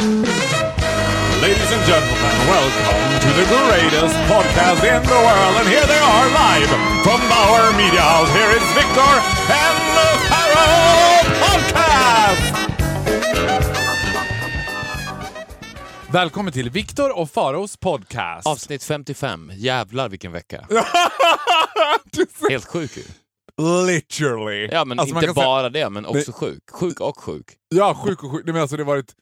Ladies and gentlemen, welcome to the greatest podcast in the world. And here they are live from Bauer Media House. Here is Victor and the Pharaoh Podcast! Välkommen till Viktor och Faros podcast. Avsnitt 55. Jävlar vilken vecka. Helt sjuk ju. Literally. Ja, men Alltså, inte kan säga- bara det, men också sjuk. Sjuk och sjuk. Ja, sjuk och sjuk. Nej, men alltså, det, har varit,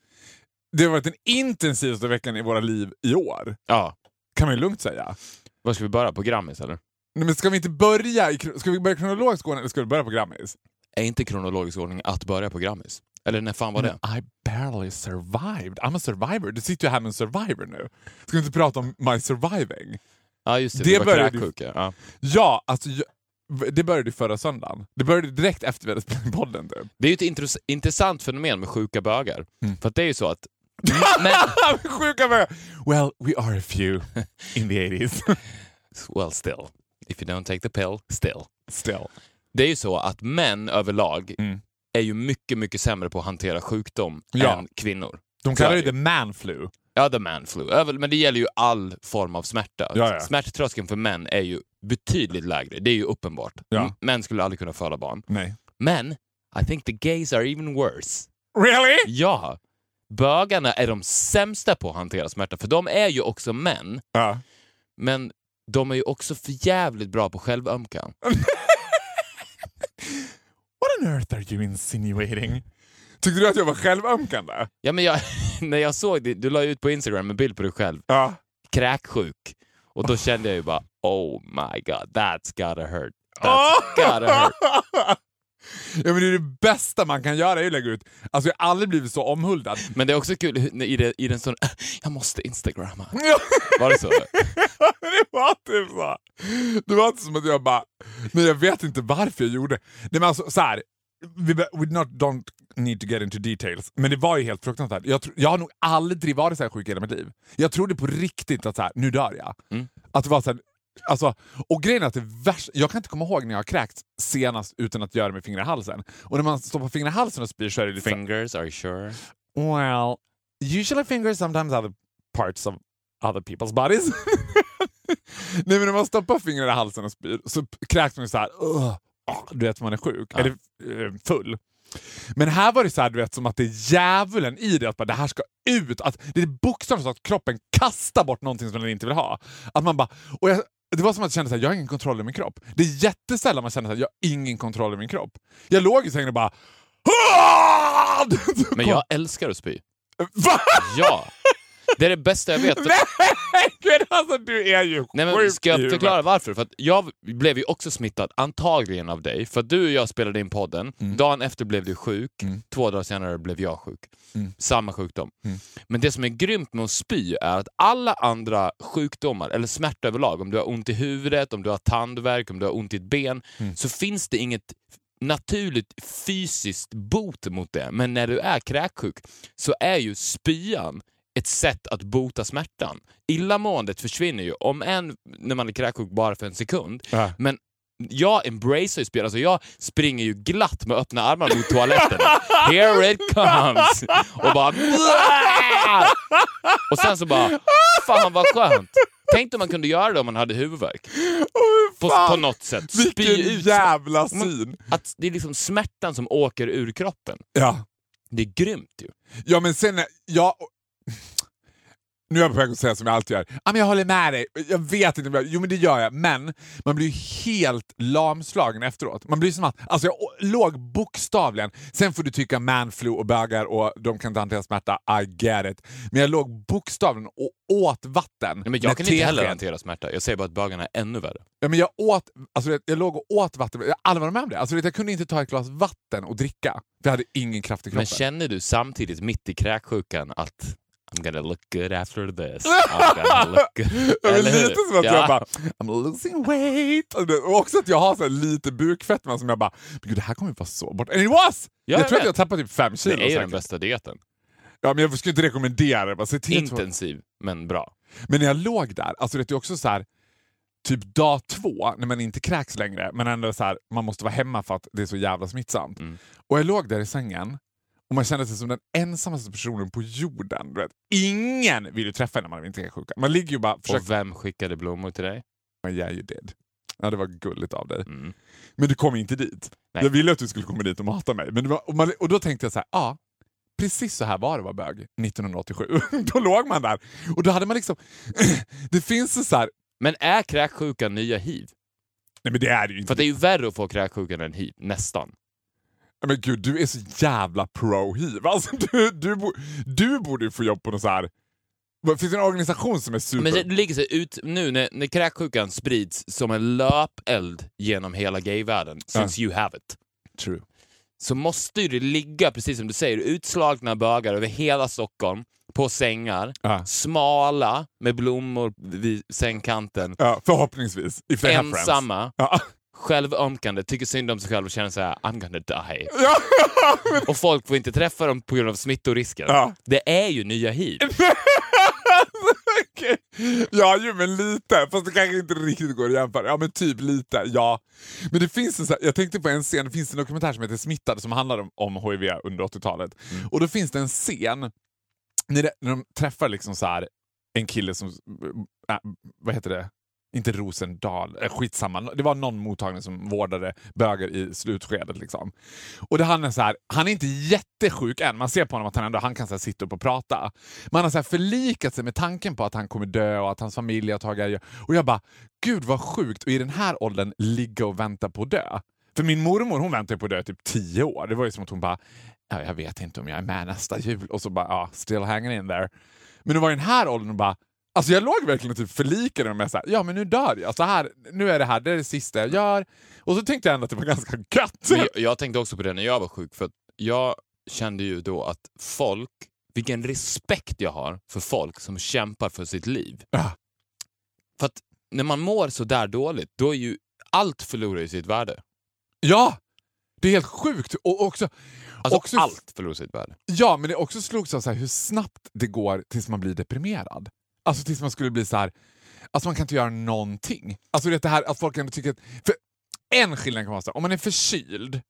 det har varit den intensivaste veckan i våra liv i år. Ja. Kan man ju lugnt säga. Var ska vi börja? På Grammis eller? Nej, men ska vi inte börja i, ska vi börja kronologisk ordning eller ska vi börja på Grammis? Är inte kronologisk ordning att börja på Grammis? Eller när fan var det? I barely survived. I'm a survivor. Du sitter ju här med en survivor nu. Ska vi inte prata om my surviving? Ja just det, Det det var började kräksjuk. Ja. Ja. Alltså jag, det började förra söndagen. Det började direkt efter vi hade spelat podden typ. Det är ju ett intress- intressant fenomen med sjuka bögar. Mm. För det är ju så att... men, Sjuka med. Well, we are a few in the 80s. well still. If you don't take the pill, still. Still. Det är ju så att män överlag Mm. är ju mycket, mycket sämre på att hantera sjukdom Ja. än kvinnor. De kallar det the man flu. Ja, the man flu. Men det gäller ju all form av smärta. Ja, ja. Smärttröskeln för män är ju betydligt lägre. Det är ju uppenbart. Ja. Män skulle aldrig kunna föda barn. Nej. Men I think the gays are even worse. Really? Ja. Bögarna är de sämsta på att hantera smärta, för de är ju också män, Ja. men de är ju också för jävligt bra på självömkan. What on earth are you insinuating? Tyckte du att jag var självömkande? Ja, men jag, när jag såg det, du la ut på Instagram en bild på dig själv, Ja. kräksjuk, och då kände jag ju bara oh my god, that's gotta hurt. That's gotta hurt. Ja, men det, är det bästa man kan göra är att lägga ut... Alltså jag har aldrig blivit så omhuldad. Men det är också kul i, det, i den sån, jag måste instagramma. Var det så? det var typ så. Det var inte som att jag bara... Nej, jag vet inte varför jag gjorde Nej, men alltså, så här. We, we not, don't need to get into details, men det var ju helt fruktansvärt. Jag, tro, jag har nog aldrig varit så här sjuk i hela mitt liv. Jag trodde på riktigt att så här, nu dör jag. Mm. Att det var så här, alltså, och grejen är att det värsta, jag kan inte komma ihåg när jag har kräkts senast utan att göra med fingrar i halsen. Och när man stoppar fingrar i halsen och spyr så är det lite Fingers, are you sure? Well, usually fingers, sometimes other parts of other people's bodies. Nej men när man stoppar fingrar i halsen och spyr så kräks man ju såhär, ah, du vet man är sjuk, Ja. eller eh, full. Men här var det så här, du vet, som att det är djävulen i det, att bara, det här ska ut. Att det är bokstavligt så att kroppen kastar bort någonting som den inte vill ha. Att man bara, och jag, det var som att jag kände att jag har ingen kontroll över min kropp. Det är jättesällan man känner att jag har ingen kontroll över min kropp. Jag låg i sängen och bara... Men jag älskar att spy. Va? Ja! Det är det bästa jag vet. Nej, gud, alltså du är ju Nej, men ska jag förklara varför? För att jag blev ju också smittad, antagligen av dig. För att du och jag spelade in podden, dagen efter blev du sjuk, Mm. två dagar senare blev jag sjuk. Mm. Samma sjukdom. Mm. Men det som är grymt med att spy är att alla andra sjukdomar, eller smärta överlag, om du har ont i huvudet, om du har tandvärk, om du har ont i ett ben, Mm. så finns det inget naturligt fysiskt bot mot det. Men när du är kräksjuk så är ju spyan ett sätt att bota smärtan. Illamåendet försvinner ju, om än när man är kräksjuk bara för en sekund. Ja. Men jag embracear ju spel, alltså jag springer ju glatt med öppna armar mot toaletten. Here it comes! Och bara... Och sen så bara, fan vad skönt. Tänk om man kunde göra det om man hade huvudvärk. Åh, På, på något sätt. Spy Vilken ut. jävla syn! Att det är liksom smärtan som åker ur kroppen. Ja. Det är grymt ju. ja, men sen... Ja, nu är jag på väg att säga som jag alltid gör. Ja, men jag håller med dig. Jag vet inte om jag... Jo, men det gör jag. Men man blir helt lamslagen efteråt. Man blir som att... Alltså jag låg bokstavligen... Sen får du tycka manflu och bögar och de kan inte hantera smärta. I get it. Men jag låg bokstavligen och åt vatten. Nej, men jag kan inte heller hantera smärta. Jag säger bara att bögarna är ännu värre. Ja, men jag, åt, alltså, jag, jag låg och åt vatten. Jag aldrig varit med om det. Alltså, jag kunde inte ta ett glas vatten och dricka. För jag hade ingen kraft i kroppen. Men känner du samtidigt mitt i kräksjukan att I'm gonna look good after this. I'm gonna look good. Ja, men lite som att Ja. jag bara, I'm losing weight. Och det- Och också att jag har så lite bukfetma som jag bara, men gud det här kommer ju vara så bort. And it was! Ja, jag jag tror att vet. jag tappade typ fem kilo. Det är ju den säkert. bästa dieten. Ja, men jag skulle inte rekommendera det. Bara att- Intensiv, men bra. Men när jag låg där, alltså det är också så här, typ dag två, när man inte kräks längre, men ändå så här, man måste vara hemma för att det är så jävla smittsamt. Mm. Och jag låg där i sängen Och man kände sig som den ensammaste personen på jorden. Du vet. Ingen vill ju träffa en när man inte är sjuk. Man ligger ju bara försöker... Och vem skickade blommor till dig? Yeah, you did. Ja, det var gulligt av dig. Mm. Men du kom inte dit. Nej. Jag ville att du skulle komma dit och mata mig. Men var, och, man, och då tänkte jag så här, ja, precis så här var det vara bög 1987. då låg man där. Och då hade man liksom... det finns en så här... Men är kräksjukan nya hiv? Nej men det är det ju För inte. att det är ju värre att få kräksjukan än hiv, nästan. Men gud, du är så jävla pro-hiv. Alltså, du, du, du borde ju få jobb på någon så här... Finns det en organisation som är super... Men det ligger sig ut nu när, när kräksjukan sprids som en löpeld genom hela gayvärlden, since you have it, True. så måste ju det ligga, precis som du säger, utslagna bögar över hela Stockholm, på sängar, Ja. smala med blommor vid sängkanten, Ja, förhoppningsvis. Ensamma. Självömkande, tycker synd om sig själv och känner så här: I'm gonna die. Och folk får inte träffa dem på grund av smittorisken. Ja. Det är ju nya hiv. Ja, ju, men lite. Fast det kanske inte riktigt går att jämföra. Ja, men typ lite. Ja. Men det finns en, så här, jag tänkte på en scen, det finns en dokumentär som heter Smittade som handlar om, om HIV under 80-talet. Och då finns det en scen när, det, när de träffar liksom så här, en kille som, äh, vad heter det? Inte Rosendal, eh, skitsamma. Det var någon mottagning som vårdade bögar i slutskedet. Liksom. Och det, han, är så här, han är inte jättesjuk än, man ser på honom att han ändå han kan så här, sitta upp och prata. Man har så här, förlikat sig med tanken på att han kommer dö och att hans familj har tagit... Och jag bara, gud vad sjukt och i den här åldern ligga och vänta på att dö. För min mormor hon väntade på att dö i typ tio år. Det var ju som att hon bara, ja, jag vet inte om jag är med nästa jul. Och så bara, ja, still hanging in there. Men det var i den här åldern och bara, Alltså jag låg verkligen och typ förlikade mig med såhär, ja men nu dör jag. Så här, nu är det här, det är det sista jag gör. Och så tänkte jag ändå att det var ganska gött. Men jag, jag tänkte också på det när jag var sjuk, för jag kände ju då att folk, vilken respekt jag har för folk som kämpar för sitt liv. Ja. För att när man mår så där dåligt, då är ju allt förlorar ju sitt värde. Ja! Det är helt sjukt. Och också, Alltså också, allt förlorar sitt värde. Ja, men det också slogs av så här, hur snabbt det går tills man blir deprimerad. Alltså tills man skulle bli så här. Alltså man kan inte göra någonting. Alltså det här att folk ändå tycker att... För en skillnad kan vara så här, om man är förkyld,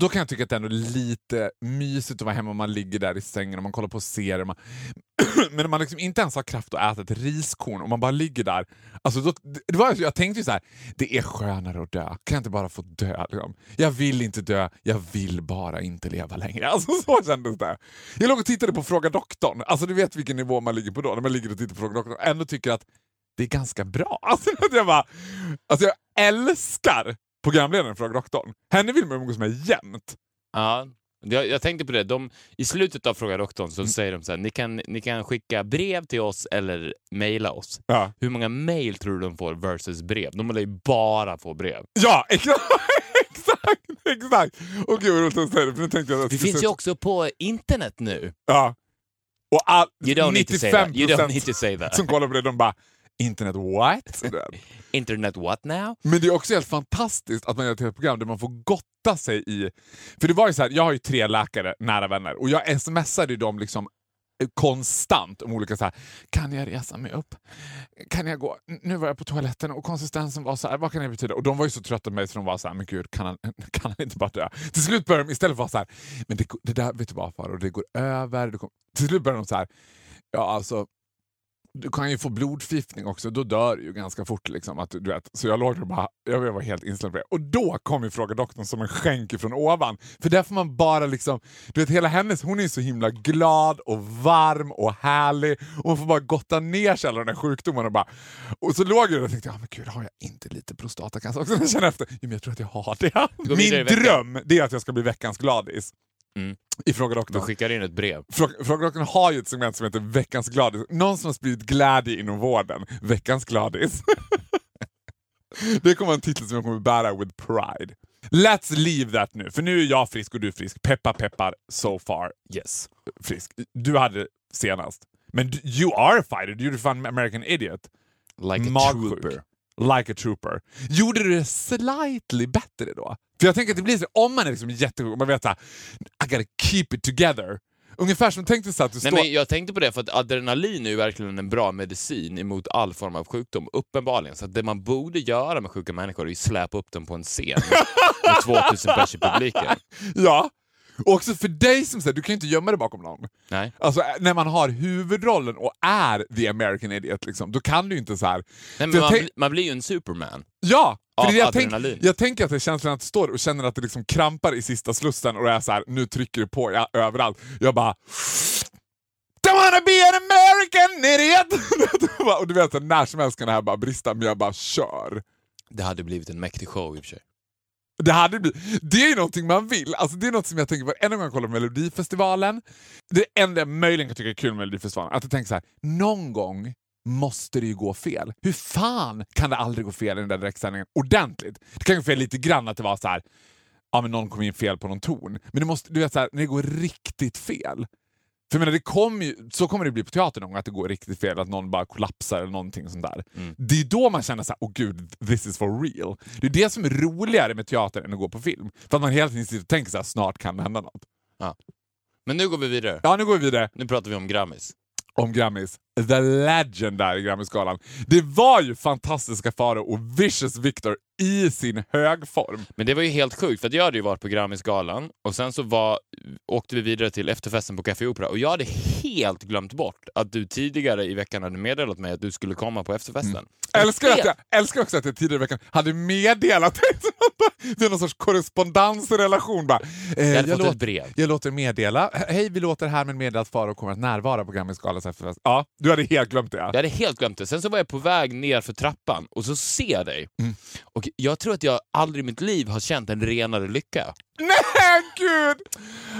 då kan jag tycka att det ändå är lite mysigt att vara hemma och man ligger där i sängen och man kollar på serier. Man... Men när man liksom inte ens har kraft att äta ett riskorn och man bara ligger där. Alltså då, det var, jag tänkte ju så här, det är skönare att dö. Kan jag inte bara få dö? Liksom? Jag vill inte dö, jag vill bara inte leva längre. Alltså så kändes det. Jag låg och tittade på Fråga doktorn. Alltså du vet vilken nivå man ligger på då, när man ligger och tittar på Fråga doktorn och ändå tycker att det är ganska bra. Alltså, jag, bara, alltså jag älskar programledaren Fråga doktorn. Henne vill man umgås med jämt. Ja, jag, jag tänkte på det. De, I slutet av Fråga doktorn så säger de så här, ni kan, ni kan skicka brev till oss eller mejla oss. Ja, Hur många mejl tror du de får versus brev? De vill ju bara få brev. ja exakt! exakt, exakt. Och gud vad roligt att säga det, för nu tänkte jag att Det finns ju också på internet nu. Ja. Och all, You don't need to say that. You don't need to say that. som kollar på det, de bara “internet what?” Internet what now? Men det är också helt fantastiskt att man gör ett helt program där man får gotta sig i... För det var ju så här, jag har ju tre läkare, nära vänner, och jag smsade dem liksom eh, konstant om olika så här, kan jag resa mig upp? Kan jag gå? Nu var jag på toaletten och konsistensen var så här, vad kan det betyda? Och de var ju så trötta på mig så de var så här, men gud, kan han, kan han inte bara dö? Till slut började de istället vara så här, men det, det där, vet du vad Farao, det går över. Det. Till slut började de så här, ja alltså du kan ju få blodförgiftning också, då dör du ju ganska fort. Liksom, att, du vet. Så jag låg där och bara, jag var helt inställd på det. Och då kom ju Fråga doktorn som en skänk från ovan. För där får man bara liksom, du vet hela hennes, hon är så himla glad och varm och härlig. Och man får bara gotta ner sig alla de där sjukdomarna. Och, bara, och så låg jag där och tänkte, ja men gud har jag inte lite prostatacancer också? Jag känner efter, jo, men jag tror att jag har det. Min dröm det är att jag ska bli veckans gladis. Mm. I Fråga doktorn. skickar in ett brev. Frå- Fråga doktorn har ju ett segment som heter Veckans gladis. Någon som har spridit glädje inom vården. Veckans gladis. det kommer vara en titel som jag kommer bära with pride. Let's leave that nu, för nu är jag frisk och du är frisk. Peppa peppar, so far Yes. frisk. Du hade senast. Men du, you are a fighter, du gjorde fan American Idiot. Like a Magsjuk. trooper. Like a trooper. Gjorde du det slightly bättre då? För jag tänker att det blir så, om man är liksom jättesjuk och man vet såhär, I gotta keep it together. Ungefär som tänkte så att du Nej, står... men jag tänkte på det för att adrenalin är ju verkligen en bra medicin emot all form av sjukdom, uppenbarligen. Så att det man borde göra med sjuka människor är ju släpa upp dem på en scen med 2000 pers i publiken. Ja, Och också för dig som säger, du kan ju inte gömma dig bakom någon. Nej. Alltså när man har huvudrollen och är the American idiot, liksom, då kan du ju inte så här. Nej, men man, bli- man blir ju en superman. Ja! För det det jag, tänk, jag tänker att det är känslan att du står och känner att det liksom krampar i sista slussen och det är så här, nu trycker du på ja, överallt. Jag bara... Don't wanna be an American idiot! och du vet, så när som helst kan det här bara brista, men jag bara kör. Det hade blivit en mäktig show i och för sig. Det, hade blivit, det är ju någonting man vill. Alltså det är något som jag tänker på en gång jag kollar på Melodifestivalen. Det enda jag möjligen kan tycka är kul med Melodifestivalen, att jag tänker så här, någon gång måste det ju gå fel. Hur fan kan det aldrig gå fel i den där direktsändningen ordentligt? Det kan gå fel lite grann att det var så här, ja men någon kom in fel på någon ton. Men det måste, du vet så här, när det går riktigt fel. För jag menar, det kommer ju, så kommer det bli på teatern någon gång, att det går riktigt fel, att någon bara kollapsar eller någonting sånt där. Mm. Det är då man känner såhär, åh gud, this is for real. Det är det som är roligare med teater än att gå på film. För att man hela tiden sitter och tänker såhär, snart kan det hända något. Men nu går vi vidare. Ja, nu går vi vidare Nu pratar vi om Grammis. om Grammis. The legendary Grammisgalan. Det var ju fantastiska Faro och Vicious Victor i sin högform. Men det var ju helt sjukt, för att jag hade ju varit på Grammisgalan och sen så var, åkte vi vidare till efterfesten på Café Opera och jag hade helt glömt bort att du tidigare i veckan hade meddelat mig att du skulle komma på efterfesten. Älskar, att jag, älskar också att jag tidigare i veckan hade meddelat dig. Det är någon sorts korrespondansrelation. Bara. Eh, Jag hade fått låter- ett brev. Jag låter meddela. Hej, vi låter härmed meddela att Farao kommer att närvara på Grammisgalans efterfest. Ja, du hade helt glömt det. Ja. Jag hade helt glömt det. Sen så var jag på väg ner för trappan och så ser jag dig. Mm. Och jag tror att jag aldrig i mitt liv har känt en renare lycka. Nej, gud!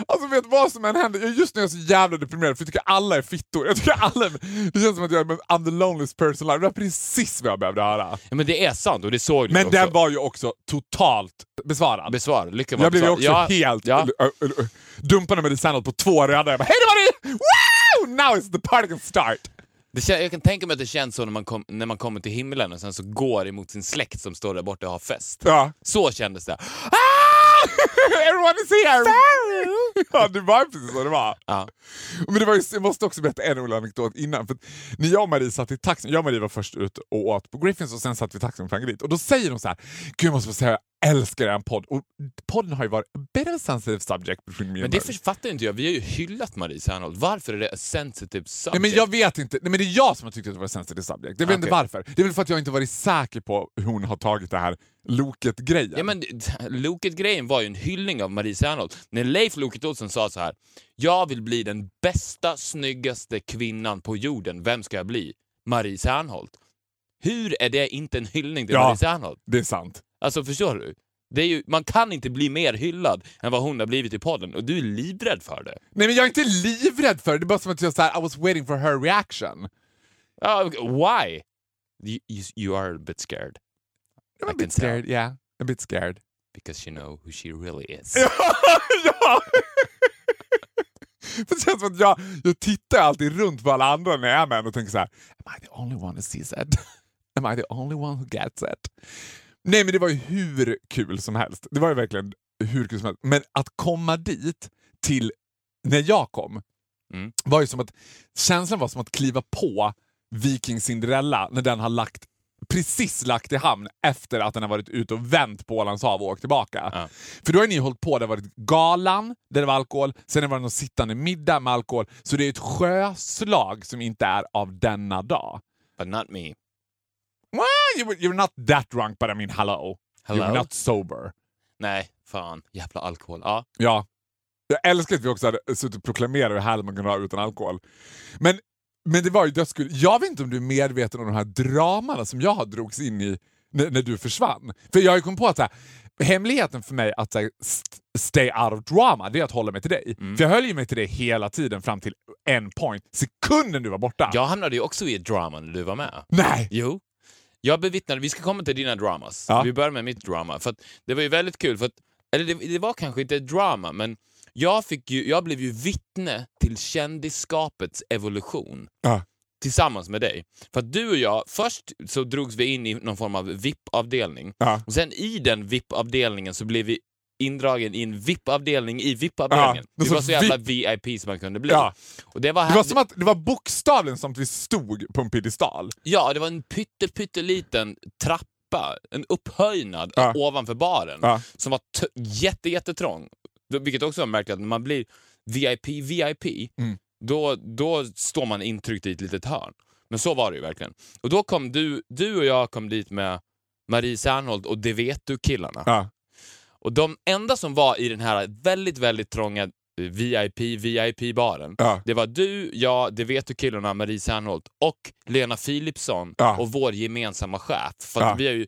Alltså vet du vad som än händer? Just nu är jag så jävla deprimerad för jag tycker alla är fittor. Jag tycker alla, det känns som att jag är I'm the loneliest person alive. Det var precis vad jag behövde höra. Ja, men det är sant och det såg du Men också. den var ju också totalt besvarad. Besvarad. Lyckan var Jag blev ju också Ja, helt Ja. dumpade med Sandal på två röda. Jag bara, hej då var det! Wow! Now is the party can start! Det, jag kan tänka mig att det känns så när man, kom, när man kommer till himlen och sen så går emot sin släkt som står där borta och har fest. Ja. Så kändes det. Ah! Everyone is here! ja, det var precis så det var. Ja. Men det var ju, jag måste också berätta en rolig anekdot innan. För när jag och Marie satt i taxin, jag och Marie var först ut och åt på Griffins och sen satt vi i taxin vägen dit. Och då säger de så här, Gud jag måste få säga älskar er podd. Och podden har ju varit a bit of sensitive subject between me Men det fattar inte jag. Vi har ju hyllat Marie Serneholt. Varför är det a sensitive subject? Nej, men jag vet inte. Nej, men det är jag som har tyckt att det var sensitive subject. Jag vet inte Okej. varför. Det är väl för att jag inte varit säker på hur hon har tagit det här Loket-grejen. Ja, men Loket-grejen var ju en hyllning av Marie Serneholt. När Leif Loket Olsson sa så här. Jag vill bli den bästa, snyggaste kvinnan på jorden. Vem ska jag bli? Marie Serneholt. Hur är det inte en hyllning till Ja. Marie Serneholt? Det är sant. Alltså förstår du? Det är ju, man kan inte bli mer hyllad än vad hon har blivit i podden och du är livrädd för det. Nej men jag är inte livrädd för det. Det är bara som att jag så här, I was waiting for her reaction. Ja, why? You, you, you are a bit scared. I'm I a bit scared, yeah. A bit scared. Because you know who she really is. ja! Det känns som att jag, jag tittar alltid runt på alla andra när jag är med och tänker så här, Am I the only one who sees it? Am I the only one who gets it? Nej men det var ju hur kul som helst. Det var ju verkligen hur kul som helst. Men att komma dit till när jag kom Mm. var ju som att känslan var som att kliva på Viking Cinderella när den har lagt precis lagt i hamn efter att den har varit ute och vänt på Ålands hav och åkt tillbaka. Ja. För då har ni hållit på, det har varit galan där det var alkohol, sen har det varit någon sittande middag med alkohol. Så det är ett sjöslag som inte är av denna dag. But not me. You you're not that drunk but I mean hello. Hello? You're not sober. Nej, fan. Jävla alkohol. Ja. Ja. Jag älskar att vi också hade suttit och proklamerat hur härligt man kunde ha utan alkohol. Men, men det var ju dödskul. Jag vet inte om du är medveten om de här dramana som jag har drogs in i när, när du försvann. För jag har ju kommit på att så här, hemligheten för mig att här, st- stay out of drama, det är att hålla mig till dig. För jag höll ju mig till dig hela tiden fram till en point, sekunden du var borta. Jag hamnade ju också i drama när du var med. Nej! Jo. Jag bevittnade, vi ska komma till dina dramas. Ja. Vi börjar med mitt drama. För det var ju väldigt kul, för att, eller det, det var kanske inte ett drama, men jag, fick ju, jag blev ju vittne till kändisskapets evolution. Ja. Tillsammans med dig. För att du och jag, först så drogs vi in i någon form av VIP-avdelning. Ja. Och sen i den VIP-avdelningen så blev vi indragen i en VIP-avdelning i VIP-avdelningen. Ja, vi var så jävla VIP som man kunde bli. Ja. Och det, var Det var som att det var bokstavligen som att vi stod på en piedestal. Ja, det var en pytte, pytteliten trappa, en upphöjnad Ja. ovanför baren, som var jätte, jättetrång. vilket också var märkligt, att när man blir VIP, VIP, Mm. då, då står man intryckt i ett litet hörn. Men så var det ju verkligen. Och då kom du, du och jag kom dit med Marie Serneholt och Det vet du-killarna. Och de enda som var i den här väldigt, väldigt trånga eh, VIP, VIP-baren, Ja. det var du, jag, Det vet du-killarna, Marie Serneholt och Lena Philipsson Ja. och vår gemensamma chef. För Ja. vi, har ju,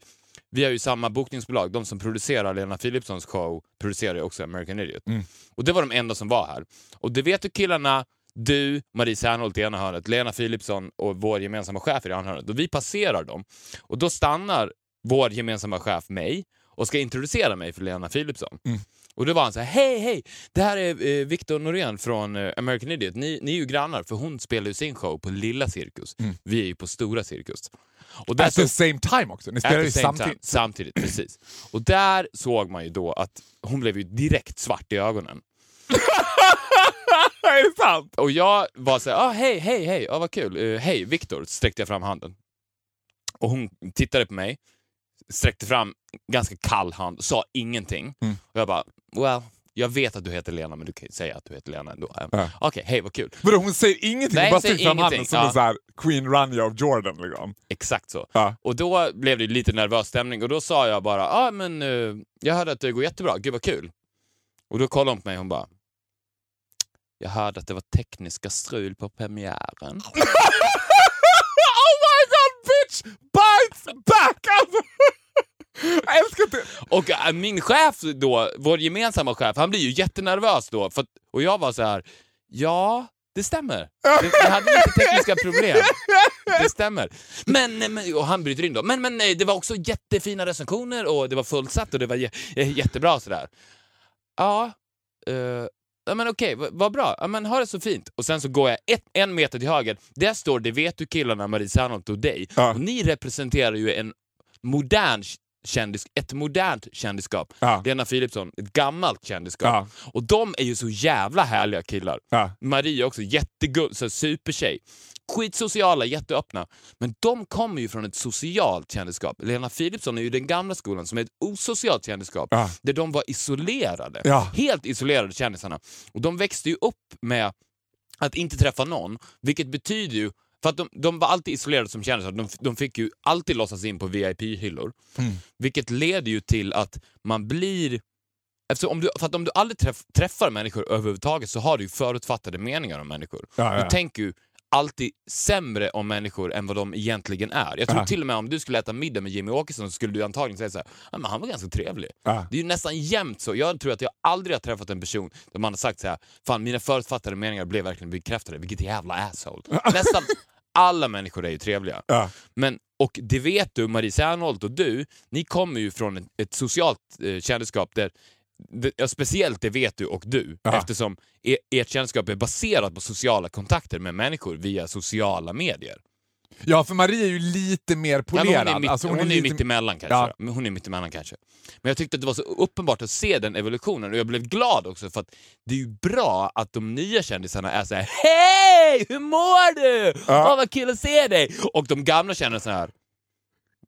vi har ju samma bokningsbolag. De som producerar Lena Philipssons show producerar ju också American Idiot. Mm. Och det var de enda som var här. Och det vet du-killarna, du, Marie Serneholt i ena hörnet, Lena Philipsson och vår gemensamma chef i det andra hörnet. Och vi passerar dem. Och då stannar vår gemensamma chef mig och ska introducera mig för Lena Philipsson. Mm. Och då var han så här, hej hej, det här är eh, Victor Norén från eh, American Idiot. Ni, ni är ju grannar, för hon spelar ju sin show på lilla cirkus. Mm. Vi är ju på stora cirkus. Och där At the same time också. Ni spelar ju samtidigt. time. Samtidigt, precis. Och där såg man ju då att hon blev ju direkt svart i ögonen. är det sant? Och jag var så här, ah, hej, hej, hej, ah, vad kul. Eh, hej, Viktor, sträckte jag fram handen. Och hon tittade på mig, sträckte fram ganska kall hand, sa ingenting. Mm. Och jag bara, well, jag vet att du heter Lena, men du kan ju säga att du heter Lena ändå. Ja. Okej, hej, vad kul. Vadå, hon säger ingenting? Nej, hon bara sträcker fram handen som ja. en så här Queen Rania of Jordan. Liksom. Exakt så. Ja. Och då blev det lite nervös stämning och då sa jag bara, ah, men eh, jag hörde att det går jättebra, gud vad kul. Och då kollade hon på mig och hon bara, jag hörde att det var tekniska strul på premiären. oh my god bitch! Bites back! Alltså. Jag älskar det. Och äh, min chef då, vår gemensamma chef, han blir ju jättenervös då. För, och jag var så här, ja, det stämmer. Vi hade lite tekniska problem. Det stämmer. Men, men, och han bryter in då. Men, men det var också jättefina recensioner och det var fullsatt och det var jä, jä- jättebra sådär. Ja, eh, ja men okej, vad vad bra. Ja, men ha det så fint. Och sen så går jag ett, en meter till höger. Där står Det vet du killarna, Marie Serneholt och dig. Ja. Och ni representerar ju en modern kändis, ett modernt kändisskap. Ja. Lena Philipsson, ett gammalt kändisskap. Ja. Och de är ju så jävla härliga killar. Ja. Marie också, jättegull, så supertjej. Skitsociala, jätteöppna. Men de kommer ju från ett socialt kändisskap. Lena Philipsson är ju den gamla skolan som är ett osocialt kändisskap. Där de var isolerade. Helt isolerade kändisarna. Och de växte ju upp med att inte träffa någon, vilket betyder ju för att de, de var alltid isolerade som kändisar, de, de fick ju alltid låtsas in på VIP-hyllor. Mm. Vilket leder ju till att man blir... Eftersom om du, för att om du aldrig träff, träffar människor överhuvudtaget så har du ju förutfattade meningar om människor. Ja, ja. Du tänker ju alltid sämre om människor än vad de egentligen är. Jag tror Ja. till och med om du skulle äta middag med Jimmy Åkesson så skulle du antagligen säga så här, "Ja, men han var ganska trevlig. Ja. Det är ju nästan jämt så. Jag tror att jag aldrig har träffat en person där man har sagt så här, fan mina förutfattade meningar blev verkligen bekräftade, vilket jävla asshole. Nästan alla människor är ju trevliga. Ja. Men, och det vet du, Marie Serneholt och du, ni kommer ju från ett, ett socialt eh, kändisskap där det, ja, speciellt det vet du och du, Ja. eftersom er, ert kändisskap är baserat på sociala kontakter med människor via sociala medier. ja, för Marie är ju lite mer Ja, polerad. hon är, mitt, Alltså, hon är, lite- kanske. Ja. Hon är kanske. Men jag tyckte att det var så uppenbart att se den evolutionen och jag blev glad också för att det är ju bra att de nya kändisarna är så här: Hej! Hur mår du? Ja. Åh vad kul att se dig! Och de gamla kändisarna här.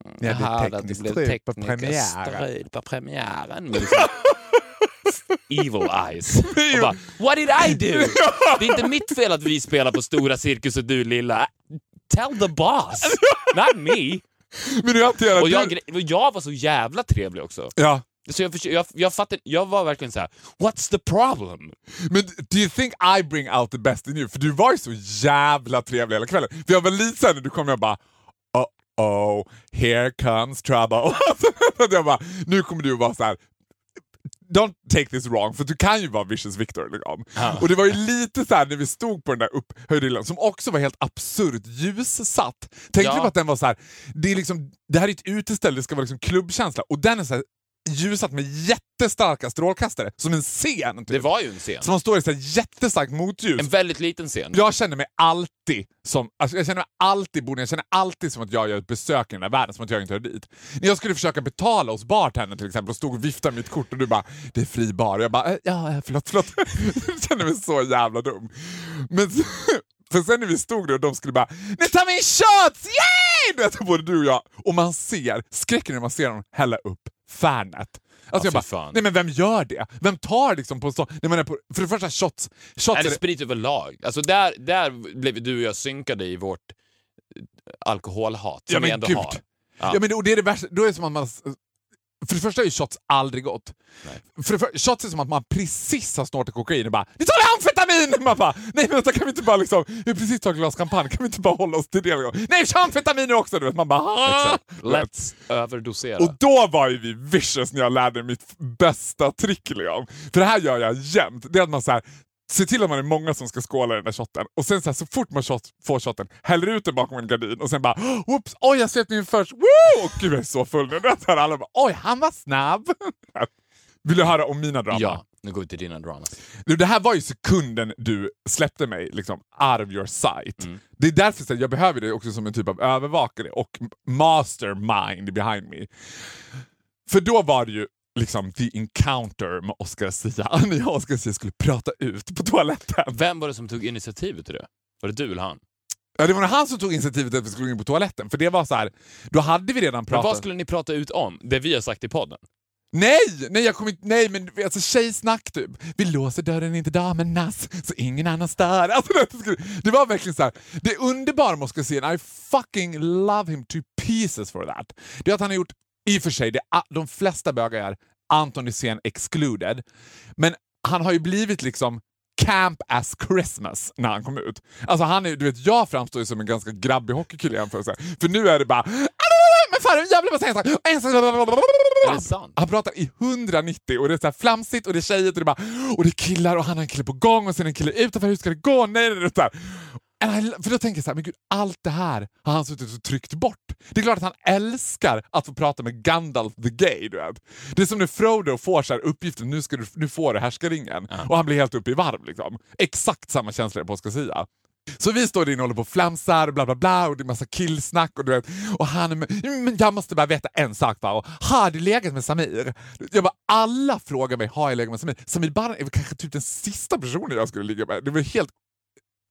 Ja, det är "Jag hörde att tekniskt blev strul på tekniska premiären." strul på premiären. Evil eyes. Och bara, What did I do? Det är inte mitt fel att vi spelar på stora cirkus och du lilla. Tell the boss, not me. Men du hanterar Och jag, jag var så jävla trevlig också. Ja. Så jag, jag, jag, fattade, jag var verkligen så här: what's the problem? Men do you think I bring out the best in you? För du var ju så jävla trevlig hela kvällen. För jag var lite såhär när du kom, jag bara oh oh, here comes trouble. Jag bara, nu kommer du vara så här. Don't take this wrong, för du kan ju vara Vicious Victor. Liksom. Ja. Och det var ju lite så här när vi stod på den där upphöjda hyllan, som också var helt absurt ljussatt. Tänkte Ja. du på att den var så här, det, är liksom, det här är ett uteställe, det ska vara liksom klubbkänsla, och den är så här ljussatt med jättestarka strålkastare, som en scen. Typ. Det var ju en scen. Man står i så jättestarkt motljus. En väldigt liten scen. Jag känner mig alltid som, alltså jag känner mig alltid, Bodil, jag känner alltid som att jag gör ett besök i den här världen, som att jag inte hör dit. När jag skulle försöka betala hos bartendern till exempel och stod och viftade mitt kort och du bara “det är fri bar” och jag bara "Eh, “ja, förlåt, förlåt”. jag känner mig så jävla dum. Men för sen när vi stod där och de skulle bara “nu tar vi en shots, yay!” Du vet, både du och jag. Och man ser skräcken när man ser dem hälla upp Fernet. Alltså jag fy bara, nej men vem gör det? Vem tar liksom på så... Nej, men på för det första shots... shots Eller är- sprit överlag. Alltså där, där blev du och jag synkade i vårt eh, alkoholhat som Ja, vi ändå gud. har. Ja. men det, och det är det värsta, då är det som att man... För det första är ju shots aldrig gott. Nej. För det för, shots är som att man precis har snortat kokain och bara “Nu tar vi amfetamin!” Man bara “Nej men vänta, kan vi inte bara liksom... Vi har precis tagit glas champagne, kan vi inte bara hålla oss till det?” “Nej, kör amfetamin nu också!” du vet. Man bara “Ah!” Let's överdosera. Och då var ju vi vicious när jag lärde mitt bästa trick. Liksom. För det här gör jag jämt. Det är att man så här, ser till att man är många som ska skåla i den där shotten och sen så, här, så fort man shot, får shotten häller ut den bakom en gardin och sen bara “Whoops! Oj, jag svepte min först! Woo! Och gud, jag är så full nu!” Alla bara “Oj, han var snabb!” Vill du höra om mina drama? Ja, nu går vi till dina dramas. Du, Det här var ju sekunden du släppte mig liksom, out of your sight. Mm. Det är därför så jag behöver dig också som en typ av övervakare och mastermind behind me. För då var det ju liksom the encounter med Oscar Sia. När jag och Oscar Sia skulle prata ut på toaletten. Vem var det som tog initiativet till det? Var det du eller han? Ja, det var han som tog initiativet att vi skulle gå in på toaletten. För det var så här, då hade vi redan Men pratat. vad skulle ni prata ut om? Det vi har sagt i podden? Nej! Nej, jag kommer inte, nej men alltså tjejsnack typ. Vi låser dörren inte damernas så ingen annan stör. Alltså, det, var verkligen så här. Det underbara med Oscar säga, I fucking love him to pieces for that. Det är att han har gjort, i och för sig, det, de flesta bögar är Anton Hysén excluded, men han har ju blivit liksom camp as Christmas när han kom ut. Alltså han är, du vet, jag framstår ju som en ganska grabbig hockeykille i jämförelse. För nu är det bara men fan, jävla massa ensak. Är det sant? Han pratar i 190 och det är så flamsigt och det är tjejer och det är bara och det är killar och han har en kille på gång och sen en kille utanför. Hur ska det gå? Nej, nej, nej. I, för då tänker jag så här, men gud, allt det här har han suttit och tryckt bort. Det är klart att han älskar att få prata med Gandalf the Gay. Du vet. Det är som när Frodo får så här uppgiften, nu, ska du, nu får du härskaringen. Och han blir helt uppe i varv. Liksom. Exakt samma känsla på Oscar Sia. Så vi står där inne och håller på och flamsar och bla bla bla och det är massa killsnack och du vet, och han men jag måste bara veta en sak bara. Och, har du legat med Samir? Jag bara, alla frågar mig, har jag legat med Samir? Samir Baran är väl kanske typ den sista personen jag skulle ligga med. Det var helt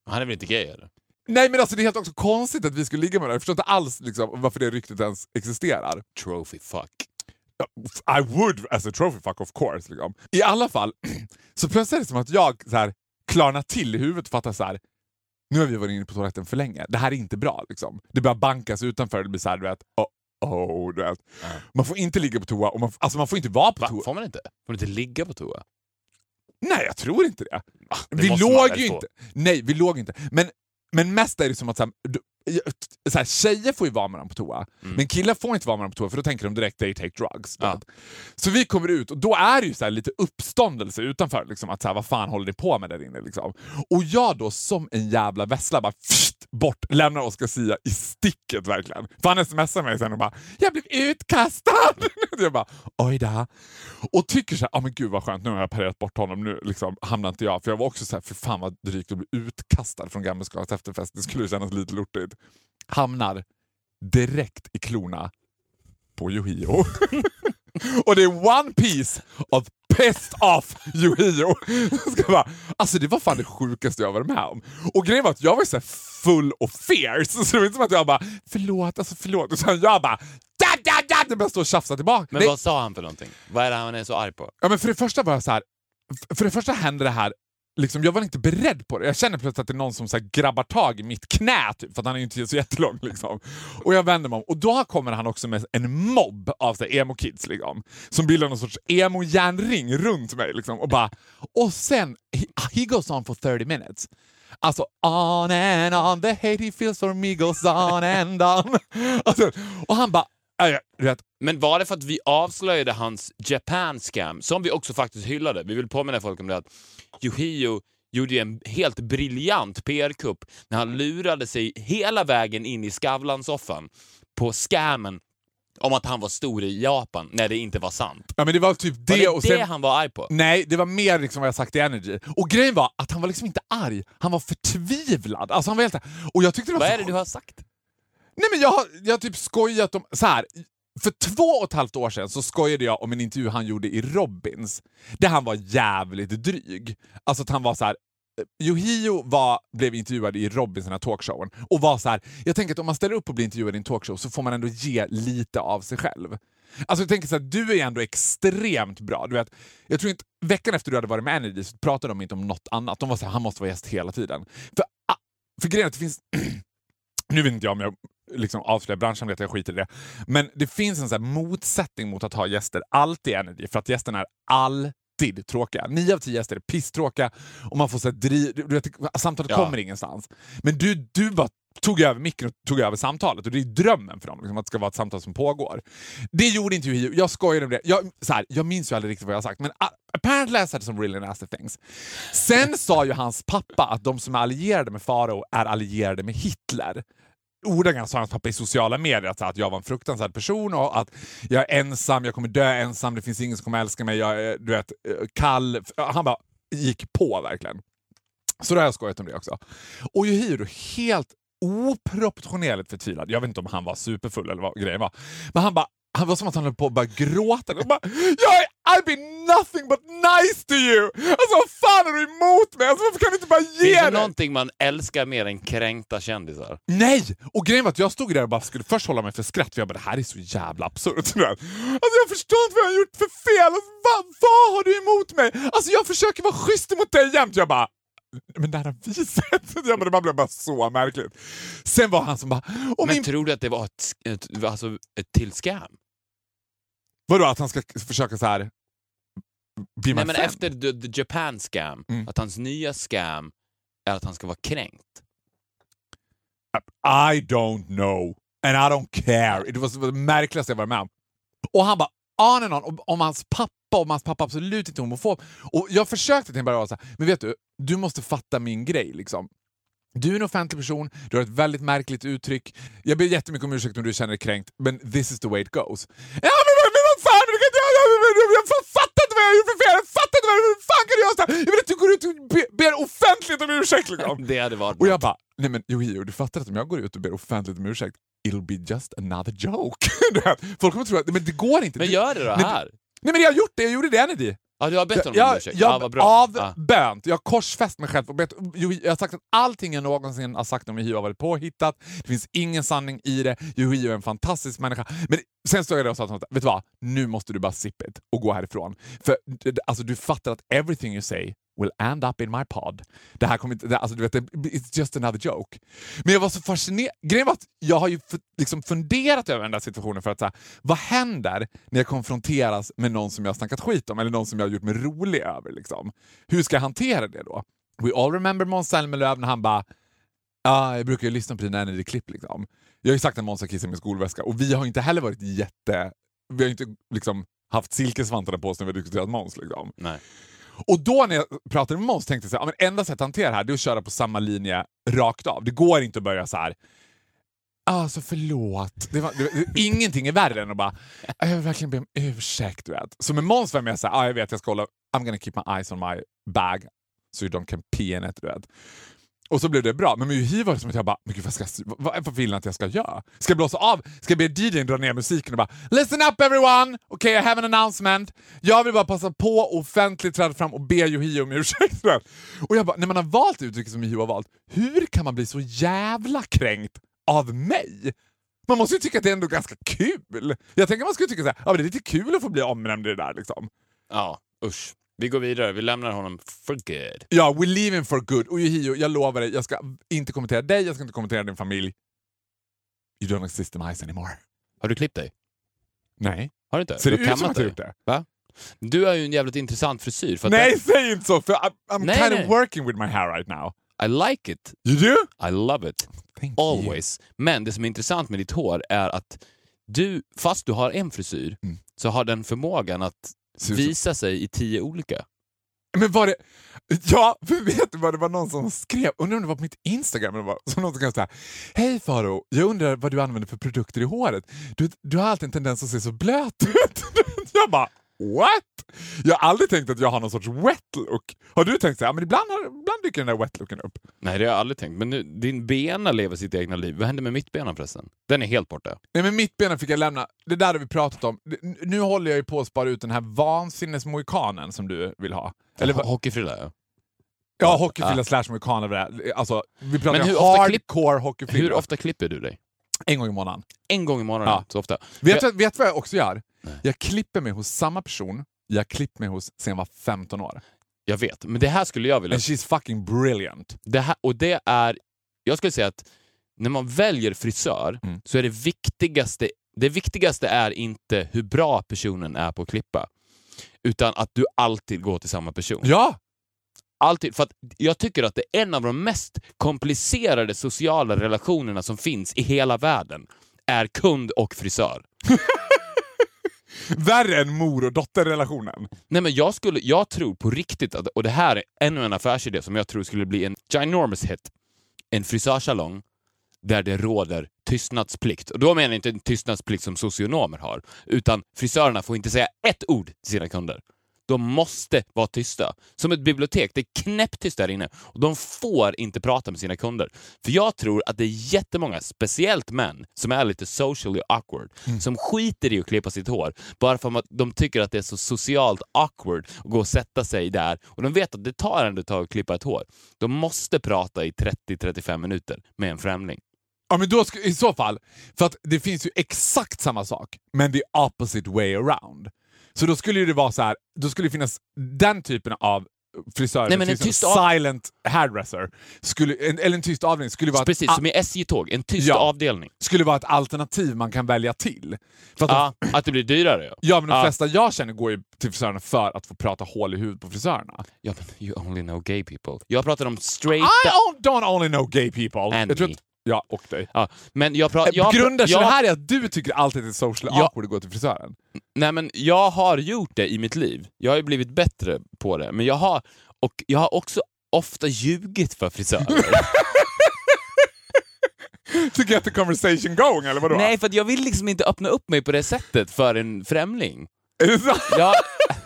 Han är väl inte gay eller? Nej men alltså det är helt också konstigt att vi skulle ligga med varandra. Jag förstår inte alls liksom, varför det ryktet ens existerar. Trophy fuck. I would as a trophy fuck of course. Liksom. I alla fall, så plötsligt är det som att jag så här, klarnar till i huvudet och fattar så här. Nu har vi varit inne på toaletten för länge. Det här är inte bra. Liksom. Det börjar bankas utanför. Det blir så här, du vet, oh, oh, du vet. Man får inte ligga på toa och man, alltså man får inte vara på Va? toa. Får man inte? Får man inte ligga på toa? Nej, jag tror inte det. det vi låg ju inte. Nej, vi låg inte. Men, men mest är det som att så här, så här, tjejer får ju vara med varandra på toa, men killar får inte vara med varandra på toa för då tänker de direkt they take drugs. Ja. Så vi kommer ut och då är det ju så här lite uppståndelse utanför. Liksom, att så här, Vad fan håller ni på med där inne? Liksom. Och jag då som en jävla vessla bara pst, bort, lämnar Oscar Sia i sticket verkligen. För han smsar mig sen och bara “Jag blev utkastad!” Jag bara “Oj då”. Och tycker så här, ah, men gud vad skönt, nu har jag parerat bort honom, nu liksom hamnar inte jag. För jag var också så här, för fan vad drygt att bli utkastad från Gammelskalas efterfest, det skulle kännas lite lortigt. Hamnar direkt i klorna på Yohio. och det är one piece of pissed off Yohio. Jag alltså det var fan det sjukaste jag varit med om. Och grejen var att jag var så full och fierce, så det var inte som att jag bara förlåt, alltså förlåt. Utan jag bara da, da, da, det började stå och tjafsa tillbaka. Men Nej, vad sa han för någonting? Vad är det han är så arg på? Ja, men för det första var jag så här. För det första hände det här, liksom, jag var inte beredd på det. Jag känner plötsligt att det är någon som så här, grabbar tag i mitt knä, typ, för att han är inte så jättelång. Liksom. Och jag vänder mig om och då kommer han också med en mobb av emo-kids liksom, som bildar någon sorts emo-järnring runt mig. Liksom, och, bara, och sen, he, he goes on for 30 minutes. Alltså on and on, the hate he feels for me goes on and on. Alltså, och han bara, men var det för att vi avslöjade hans Japan scam, som vi också faktiskt hyllade? Vi vill påminna folk om det att Yohio gjorde en helt briljant PR-kupp när han lurade sig hela vägen in i Skavlan-soffan på scammen om att han var stor i Japan, när det inte var sant. ja, men det var typ det, Var det och det sen... han var arg på? Nej, det var mer liksom vad jag sagt i Energy. Och grejen var att han var liksom inte arg, han var förtvivlad. Alltså han var helt... Och jag tyckte det var Vad så är det du har sagt? Nej men jag har, jag har typ skojat om... Så här, för två och ett halvt år sedan så skojade jag om en intervju han gjorde i Robins, där han var jävligt dryg. Alltså att han var så här. Eh, Yohio var, blev intervjuad i Robins, den här talkshowen, och var så här. jag tänker att om man ställer upp och blir intervjuad i en talkshow så får man ändå ge lite av sig själv. Alltså jag tänker så här, du är ändå extremt bra. Du vet, jag tror inte, veckan efter du hade varit med Energy så pratade de inte om något annat. De var så här, han måste vara gäst hela tiden. För, ah, för grejen är att det finns... nu vet inte jag om jag liksom avslöjar branschen, vet jag skiter i det. Men det finns en så motsättning mot att ha gäster alltid i Energy, för att gästerna är alltid tråkiga. Nio av tio gäster är pisstråkiga och man får så här driv, du vet, samtalet Ja. kommer ingenstans. Men du, du bara tog över micken och tog över samtalet och det är drömmen för dem, liksom, att det ska vara ett samtal som pågår. Det gjorde inte Yohio, jag skojar om det. Jag, så här, jag minns ju aldrig riktigt vad jag har sagt, men uh, apparently I said some really nasty things. Sen sa ju hans pappa att de som är allierade med Farao är allierade med Hitler ordagrant sa hans pappa i sociala medier att, att jag var en fruktansvärd person och att jag är ensam, jag kommer dö ensam, det finns ingen som kommer älska mig, jag är du vet, eh, kall. Han bara gick på verkligen. Så då har jag skojat om det också. Och Yohiro helt oproportionerligt förtvivlad. Jag vet inte om han var superfull eller vad grejen var. Men han bara han var som att han höll på att börja gråta. Han bara, jag I've been nothing but nice to you! Alltså vad fan är du emot mig? Alltså, varför kan du inte bara ge Finns det någonting man älskar mer än kränkta kändisar? Nej! Och grejen var att jag stod där och bara skulle först hålla mig för skratt för jag bara det här är så jävla absurt. Alltså jag förstår inte vad jag har gjort för fel. Alltså, vad, vad har du emot mig? Alltså jag försöker vara schysst mot dig jämt. Jag bara men där har vi sett. Jag bara, det blev bara så märkligt. Sen var han som bara... Och Men min, tror du att det var ett, ett, alltså ett till scam? Vadå att han ska försöka så här... Be my Nej, men friend? efter the, the Japan scam, Mm. att hans nya scam är att han ska vara kränkt. I don't know and I don't care. Det var det märkligaste jag varit med om. Och han bara on and on om, hans pappa, om hans pappa absolut inte är homofob. Och jag försökte till en början här, men vet du, du måste fatta min grej liksom. Du är en offentlig person, du har ett väldigt märkligt uttryck. Jag ber jättemycket om ursäkt om du känner dig kränkt, men this is the way it goes. Ja men, men, men vad fan, du kan inte, jag, jag, jag, jag, jag fattar inte vad jag gjort för fel, jag fattar inte vad, hur fan kan du göra såhär? Jag vill att du går ut och be, ber offentligt om ursäkt liksom. Det hade varit Och jag bara, nej men Yohio, du fattar att om jag går ut och ber offentligt om ursäkt, it'll be just another joke. Folk kommer tro att men det går inte. Men gör det då Nej, här. Nej men jag har gjort det, jag gjorde det Energy. Ja, du har bett honom om ursäkt? jag, ja, vad bra. Avbönt, jag har korsfäst mig själv och bett, jag har sagt att allting jag någonsin har sagt om Yohio har varit påhittat, det finns ingen sanning i det, Yohio är en fantastisk människa. Men sen står jag där och sa honom, vet du vad? Nu måste du bara sip it och gå härifrån. För alltså, du fattar att everything you say will end up in my pod. Det här kommer inte, det, alltså, du vet, it's just another joke. Men jag var så fascinerad. Grejen var att jag har ju f- liksom funderat över den där situationen för att så här, vad händer när jag konfronteras med någon som jag har snackat skit om eller någon som jag har gjort mig rolig över? Liksom? Hur ska jag hantera det då? We all remember Måns Zelmerlöw när han bara Ja, jag brukar ju lyssna på dina Energy-klipp. Liksom. Jag har ju sagt att Måns har kissat i min skolväska och vi har inte heller varit jätte... Vi har inte liksom haft silkesvantarna på oss när vi har diskuterat Måns. Liksom. Nej. Och då när jag pratade med Måns tänkte jag så här, ja, men enda sättet att hantera det här är att köra på samma linje rakt av. Det går inte att börja så här. Alltså förlåt. Det var, det, det, ingenting är värre än att bara, jag vill verkligen be om ursäkt. Du vet. Så med Måns var jag mer såhär, ah, jag vet jag ska hålla, I'm gonna keep my eyes on my bag so you don't can pee in it. Du vet. Och så blev det bra. Men med Yohi var det som att jag bara, men gud, vad, ska vad, vad vill han att jag ska göra? Ska jag blåsa av? Ska jag be DJn dra ner musiken och bara “Listen up everyone! Okay, I have an announcement. Jag vill bara passa på att offentligt träda fram och be Yohi om ursäkt. Och jag bara, när man har valt uttrycket som Yohio har valt, hur kan man bli så jävla kränkt av mig? Man måste ju tycka att det är ändå ganska kul. Jag tänker man skulle tycka så här, ja, men det är lite kul att få bli omnämnd i det där. Liksom. Ja, usch. Vi går vidare. Vi lämnar honom for good. Ja, we leave him for good. Och Yohio, jag lovar dig, jag ska inte kommentera dig, jag ska inte kommentera din familj. You don't exist in my eyes anymore. Har du klippt dig? Nej. Har du inte? Ser det Du ut som att jag gjort det? Va? Du har ju en jävligt intressant frisyr. För Nej, säg inte så! För I'm, I'm Nej, kind nej. of working with my hair right now. den- I like it. You do? I love it. Thank you. Always. Men det som är intressant med ditt hår är att du, fast du har en frisyr, Mm. så har den förmågan att visa sig i tio olika. Men var det... Ja, för vet du vad det var någon som skrev, undrar om det var på mitt Instagram, eller vad, som någon skrev såhär Hej Faro, jag undrar vad du använder för produkter i håret. Du, du har alltid en tendens att se så blöt ut. jag bara what? Jag har aldrig tänkt att jag har någon sorts wet look. Har du tänkt så här, men ibland, har, ibland dyker den där wet looken upp. Nej, det har jag aldrig tänkt. Men nu, din bena lever sitt egna liv. Vad händer med mittbenan förresten? Den är helt borta. Nej men mittbenen fick jag lämna, det där har vi pratat om. Nu håller jag ju på att spara ut den här vansinnesmohikanen som du vill ha. Eller vad- Hockeyfrilla, ja. Ja, hockeyfrilla Ja. slash mohikaner. Alltså, vi pratar Men hur ofta hardcore hockeyfrilla. Hur ofta klipper du dig? En gång i månaden. En gång i månaden? Ja. Så ofta? Vet du du vad jag också gör? Jag klipper mig hos samma person jag klippt mig hos sen jag var 15 år. Jag vet, men det här skulle jag vilja... And she's fucking brilliant. Det här, och det är... Jag skulle säga att när man väljer frisör Mm. så är det viktigaste, det viktigaste är inte hur bra personen är på att klippa. Utan att du alltid går till samma person. Ja! Alltid, för att jag tycker att det är en av de mest komplicerade sociala relationerna som finns i hela världen. Är kund och frisör. Värre än mor och dotterrelationen. Nej, men jag, skulle, jag tror på riktigt, att, och det här är ännu en affärsidé som jag tror skulle bli en ginormous hit. En frisörsalong där det råder tystnadsplikt. Och då menar jag inte en tystnadsplikt som socionomer har, utan frisörerna får inte säga ett ord till sina kunder. De måste vara tysta. Som ett bibliotek, det är knäpptyst där inne. Och de får inte prata med sina kunder. För jag tror att det är jättemånga, speciellt män, som är lite socially awkward, som skiter i att klippa sitt hår bara för att de tycker att det är så socialt awkward att gå och sätta sig där. Och de vet att det tar ändå ett tag att klippa ett hår. De måste prata i 30-35 minuter med en främling. Ja, men då ska, I så fall, för att det finns ju exakt samma sak, men the opposite way around. Så då skulle ju det vara så här, då skulle det finnas den typen av frisör, Nej, men en tyst av- silent hairdresser, skulle, en, eller en tyst avdelning, skulle vara, Precis, ett, som i SJ-tåg, en tyst Ja. avdelning. skulle vara ett alternativ man kan välja till. För att Ja, de, att det blir dyrare. Ja. ja, men de Ja. flesta jag känner går ju till frisörerna för att få prata hål i huvudet på frisörerna. ja, men you only know gay people. Jag pratar om straight... I don't, don't only know gay people. And jag tror me. att, ja, och dig. Ja, men jag pratar... Jag, Grundar sig jag, det här i att du tycker alltid att är Ja. awkward att gå till frisören? Nej, men jag har gjort det i mitt liv. Jag har ju blivit bättre på det. Men jag har, och jag har också ofta ljugit för frisörer. To get the conversation going, eller vadå? Nej, för jag vill liksom inte öppna upp mig på det sättet för en främling. Är det sant? Jag,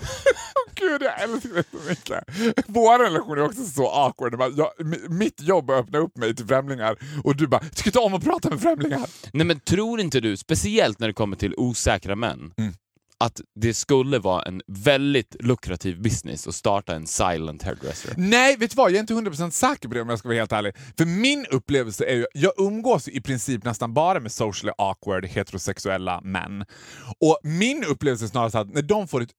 Gud, jag älskar det så mycket. Vår relation är också så awkward. Bara, Jag, mi- mitt jobb är att öppna upp mig till främlingar och du bara “tycker inte om att prata med främlingar”. nej, men tror inte du, speciellt när det kommer till osäkra män, Mm. att det skulle vara en väldigt lukrativ business att starta en silent hairdresser? Nej, vet du vad? Jag är inte 100% säker på det om jag ska vara helt ärlig. För min upplevelse är ju, jag umgås i princip nästan bara med socially awkward heterosexuella män. Och min upplevelse är snarare att när de får ett,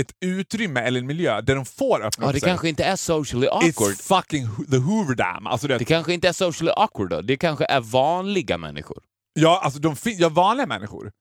ett utrymme eller en miljö där de får öppna Ja, upp det sig. kanske inte är socially awkward. It's fucking the Hoover Dam. Alltså det, Det kanske inte är socially awkward då. Det kanske är vanliga människor. ja, alltså de ja, vanliga människor.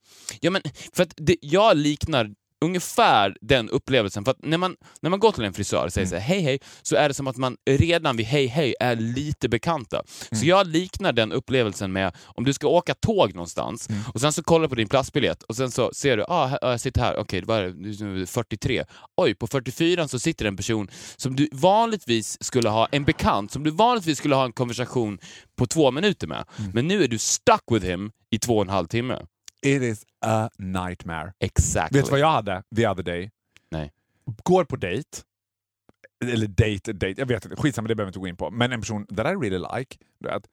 Ja, men för att det, jag liknar ungefär den upplevelsen. För att när man, när man går till en frisör och säger så här, hej hej, så är det som att man redan vid hej hej är lite bekanta. Så jag liknar den upplevelsen med om du ska åka tåg någonstans och sen så kollar du på din platsbiljett och sen så ser du, ah, ah, jag sitter här, okej, det var nu 43. Oj, på 44 så sitter en person som du vanligtvis skulle ha, en bekant, som du vanligtvis skulle ha en konversation på två minuter med. Men nu är du stuck with him i två och en halv timme. It is a nightmare. Exactly. Vet du vad jag hade the other day? Nej. Går på dejt. Eller date, date, jag vet inte. Skitsamma, det behöver vi inte gå in på. Men en person that I really like. Du vet.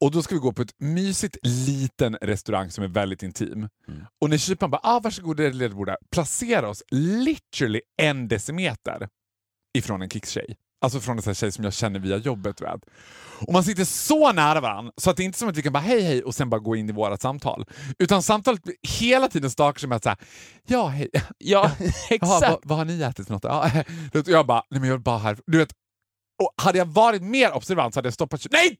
Och då ska vi gå på ett mysigt liten restaurang som är väldigt intim. Mm. Och när kyparen bara ah, “varsågod, det är ledbordet”, placera oss literally en decimeter ifrån en kicktjej. Alltså från en tjej som jag känner via jobbet. Vet. Och man sitter så nära varandra så att det är inte som att vi kan bara hej hej och sen bara gå in i vårt samtal. Utan samtalet hela tiden stakar sig med att säga ja hej, Ja, Jaha, exakt. vad, vad har ni ätit för något? Ja, och jag bara, nej men jag vill bara här. Du vet, och hade jag varit mer observant så hade jag stoppat Nej!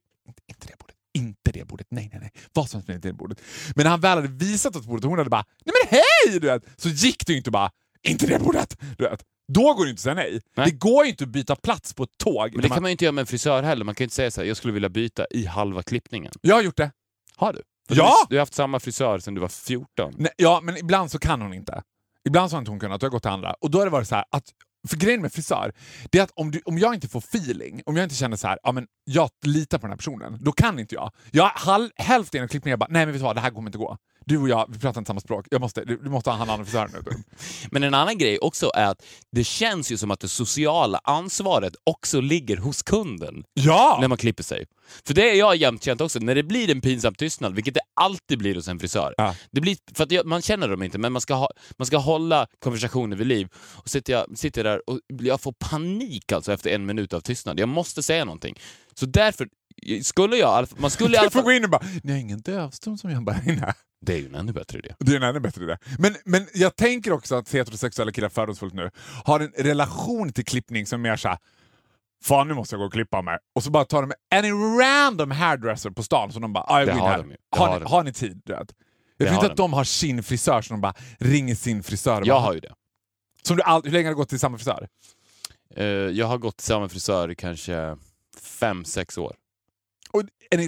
Inte det bordet. Inte det bordet. Nej, nej, nej. Vad som helst inte det bordet. Men när han väl hade visat oss bordet och hon hade bara, nej men hej! Du vet, så gick det ju inte bara, inte det bordet. Du vet. Då går det inte att säga nej. Nej. Det går ju inte att byta plats på ett tåg. Men det kan man ju inte göra med en frisör heller. Man kan ju inte säga så här, jag skulle vilja byta i halva klippningen. Jag har gjort det. Har du? För Ja! Du, du har haft samma frisör sedan du var 14. Nej, ja, men ibland så kan hon inte. Ibland så har inte hon kunnat, då har jag gått till andra. Och då har det varit så här att för grejen med frisör, det är att om, du, om jag inte får feeling, om jag inte känner så här, ja men jag litar på den här personen, då kan inte jag. Jag halv, hälften av klippningen, jag bara, nej men vet du vad, det här kommer inte gå. Du och jag, vi pratar inte samma språk. Jag måste, du, måste ha en annan frisör nu. Men en annan grej också är att det känns ju som att det sociala ansvaret också ligger hos kunden Ja! när man klipper sig. För det är jag jämt känt också, när det blir en pinsam tystnad, vilket det alltid blir hos en frisör. Ja. Det blir, för att man känner dem inte, men man ska, ha, man ska hålla konversationen vid liv. Och sitter jag sitter där och jag får panik alltså efter en minut av tystnad. Jag måste säga någonting. Så därför skulle jag, man skulle i alla fall... gå in och bara, ni har ingen dövstum som jobbar här inne. Det är ju en ännu bättre idé. Det är en ännu bättre idé. Men, men jag tänker också att heterosexuella killar fördomsfullt nu har en relation till klippning som är mer såhär Fan nu måste jag gå och klippa mig. Och så bara tar de en random hairdresser på stan som de bara ah, jag Det har de Har, har ni, har ni tid? Du vet? Jag Det tror inte att de har sin frisör som de bara ringer sin frisör. Jag bara, har ju det. som du all, hur länge har du gått till samma frisör? Eh, jag har gått till samma frisör i kanske fem, sex år. Och är ni